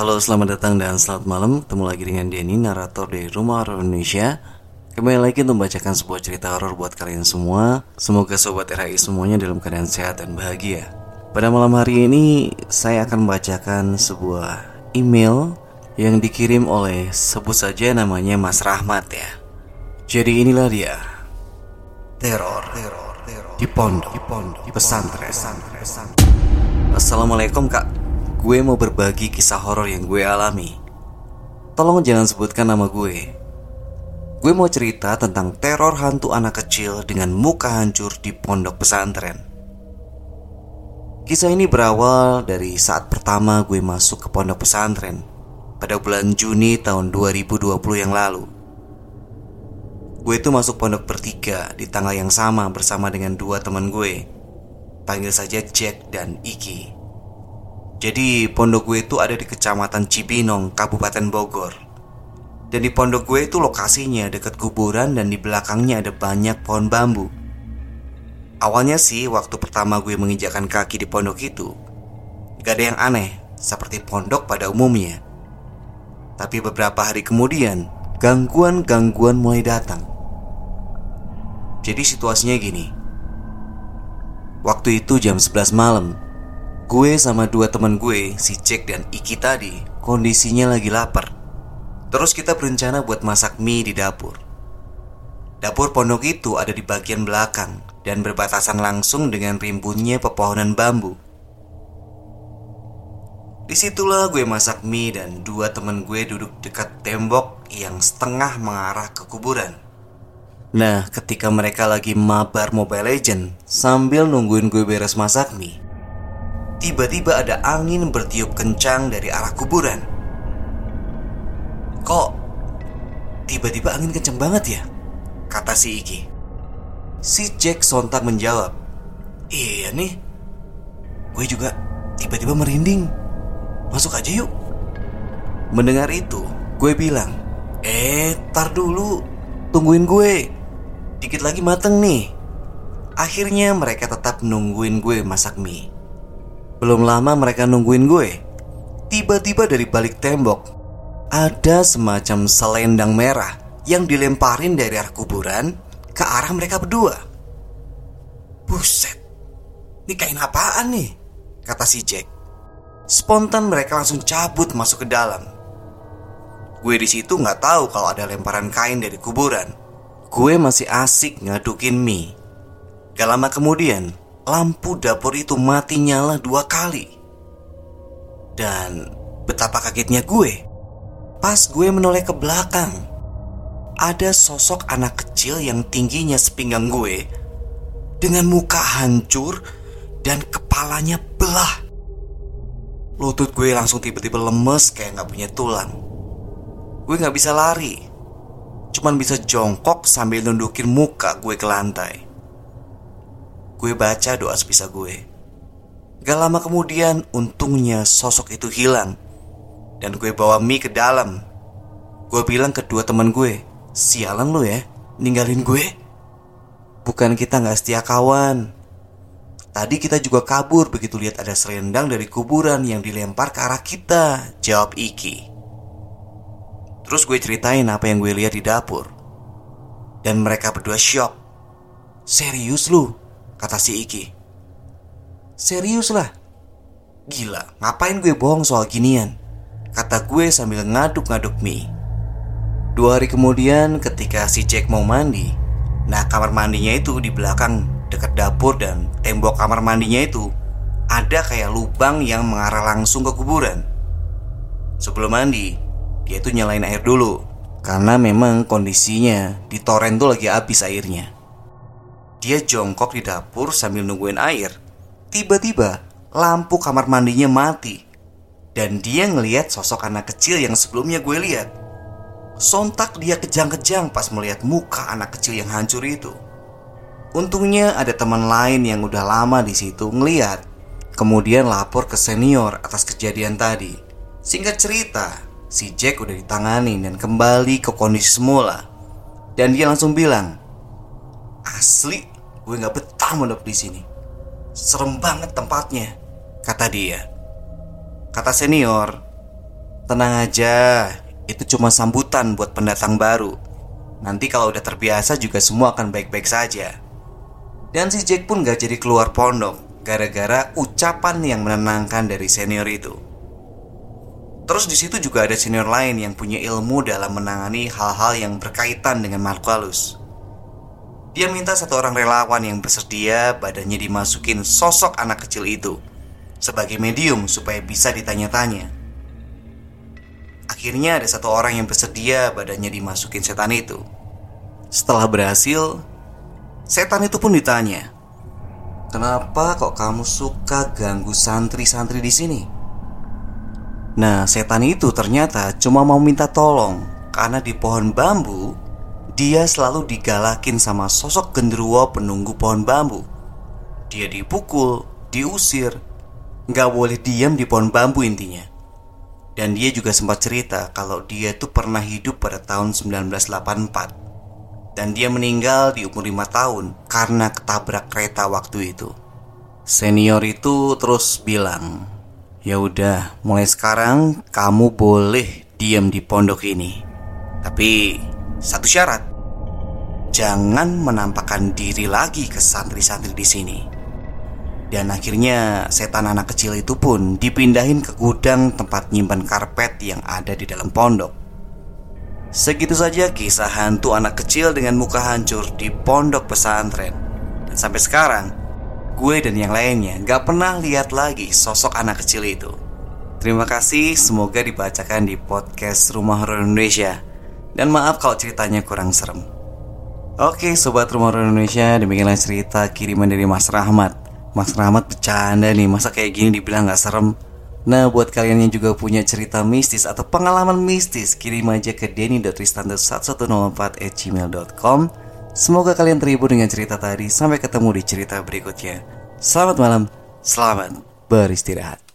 Halo, selamat datang dan selamat malam. Ketemu lagi dengan Denny, narator dari Rumah Horor Indonesia. Kembali lagi untuk membacakan sebuah cerita horor buat kalian semua. Semoga sobat RHI semuanya dalam keadaan sehat dan bahagia. Pada malam hari ini, saya akan membacakan sebuah email yang dikirim oleh sebut saja namanya Mas Rahmat ya. Jadi inilah dia. Teror, teror, teror di pondok, di pondok, pesantren. Assalamualaikum kak, gue mau berbagi kisah horor yang gue alami. Tolong jangan sebutkan nama gue. Gue mau cerita tentang teror hantu anak kecil dengan muka hancur di pondok pesantren. Kisah ini berawal dari saat pertama gue masuk ke pondok pesantren pada bulan Juni tahun 2020 yang lalu. Gue itu masuk pondok bertiga di tanggal yang sama bersama dengan dua teman gue. Panggil saja Jack dan Iki. Jadi pondok gue itu ada di kecamatan Cibinong, Kabupaten Bogor. Dan di pondok gue itu lokasinya dekat kuburan dan di belakangnya ada banyak pohon bambu. Awalnya sih waktu pertama gue menginjakan kaki di pondok itu, gak ada yang aneh seperti pondok pada umumnya. Tapi beberapa hari kemudian, gangguan-gangguan mulai datang. Jadi situasinya gini. Waktu itu jam 11 malam, gue sama dua teman gue, si Jack dan Iki tadi, kondisinya lagi lapar. Terus kita berencana buat masak mie di dapur. Dapur pondok itu ada di bagian belakang dan berbatasan langsung dengan rimbunnya pepohonan bambu. Di situlah gue masak mie dan dua temen gue duduk dekat tembok yang setengah mengarah ke kuburan. Nah, ketika mereka lagi mabar Mobile Legend sambil nungguin gue beres masak mie, tiba-tiba ada angin bertiup kencang dari arah kuburan. Kok tiba-tiba angin kencang banget ya? Kata si Iki. Si Jack sontak menjawab, Iya nih, gue juga tiba-tiba merinding. Masuk aja yuk. Mendengar itu, gue bilang, Eh, tar dulu, tungguin gue. Dikit lagi mateng nih. Akhirnya mereka tetap nungguin gue masak mie. Belum lama mereka nungguin gue. Tiba-tiba dari balik tembok, ada semacam selendang merah yang dilemparin dari arah kuburan ke arah mereka berdua. Buset, ini kain apaan nih? Kata si Jack. Spontan mereka langsung cabut masuk ke dalam. Gue di situ nggak tahu kalau ada lemparan kain dari kuburan. Gue masih asik ngadukin mie. Gak lama kemudian, lampu dapur itu mati nyala dua kali. Dan betapa kagetnya gue. Pas gue menoleh ke belakang, ada sosok anak kecil yang tingginya sepinggang gue dengan muka hancur dan kepalanya belah. Lutut gue langsung tiba-tiba lemes kayak gak punya tulang. Gue gak bisa lari. Cuman bisa jongkok sambil nundukin muka gue ke lantai. Gue baca doa sebisa gue. Gak lama kemudian untungnya sosok itu hilang. Dan gue bawa mie ke dalam. Gue bilang ke dua teman gue, sialan lu ya, ninggalin gue. Bukan kita gak setia kawan, Tadi kita juga kabur begitu lihat ada selendang dari kuburan yang dilempar ke arah kita, jawab Iki. Terus gue ceritain apa yang gue lihat di dapur. Dan mereka berdua shock. Serius lu? Kata si Iki. Serius lah. Gila, ngapain gue bohong soal ginian? Kata gue sambil ngaduk-ngaduk mie. Dua hari kemudian ketika si Jack mau mandi, nah kamar mandinya itu di belakang dekat dapur dan tembok kamar mandinya itu ada kayak lubang yang mengarah langsung ke kuburan. Sebelum mandi, dia itu nyalain air dulu karena memang kondisinya di toren tuh lagi habis airnya. Dia jongkok di dapur sambil nungguin air. Tiba-tiba lampu kamar mandinya mati dan dia ngelihat sosok anak kecil yang sebelumnya gue lihat. Sontak dia kejang-kejang pas melihat muka anak kecil yang hancur itu. Untungnya ada teman lain yang udah lama di situ ngeliat, kemudian lapor ke senior atas kejadian tadi. Singkat cerita, si Jack udah ditangani dan kembali ke kondisi semula. Dan dia langsung bilang, asli gue nggak betah mondok di sini. Serem banget tempatnya, kata dia. Kata senior, Tenang aja, itu cuma sambutan buat pendatang baru. Nanti kalau udah terbiasa juga semua akan baik-baik saja. Dan si Jack pun gak jadi keluar pondok gara-gara ucapan yang menenangkan dari senior itu. Terus di situ juga ada senior lain yang punya ilmu dalam menangani hal-hal yang berkaitan dengan makhluk halus. Dia minta satu orang relawan yang bersedia badannya dimasukin sosok anak kecil itu sebagai medium supaya bisa ditanya-tanya. Akhirnya ada satu orang yang bersedia badannya dimasukin setan itu. Setelah berhasil, setan itu pun ditanya, "Kenapa kok kamu suka ganggu santri-santri di sini?" Nah, setan itu ternyata cuma mau minta tolong karena di pohon bambu dia selalu digalakin sama sosok genderuwo penunggu pohon bambu. Dia dipukul, diusir, nggak boleh diam di pohon bambu intinya. Dan dia juga sempat cerita kalau dia tuh pernah hidup pada tahun 1984 Dan dia meninggal di umur 5 tahun karena ketabrak kereta waktu itu Senior itu terus bilang Ya udah, mulai sekarang kamu boleh diam di pondok ini Tapi satu syarat Jangan menampakkan diri lagi ke santri-santri di sini dan akhirnya setan anak kecil itu pun dipindahin ke gudang tempat nyimpan karpet yang ada di dalam pondok. Segitu saja kisah hantu anak kecil dengan muka hancur di pondok pesantren. Dan sampai sekarang, gue dan yang lainnya gak pernah lihat lagi sosok anak kecil itu. Terima kasih, semoga dibacakan di podcast Rumah Horor Indonesia. Dan maaf kalau ceritanya kurang serem. Oke, sobat Rumah Indonesia, demikianlah cerita kiriman dari Mas Rahmat. Mas Rahmat bercanda nih Masa kayak gini dibilang gak serem? Nah buat kalian yang juga punya cerita mistis atau pengalaman mistis Kirim aja ke denny.tristan1104 Semoga kalian terhibur dengan cerita tadi. Sampai ketemu di cerita berikutnya. Selamat malam, selamat beristirahat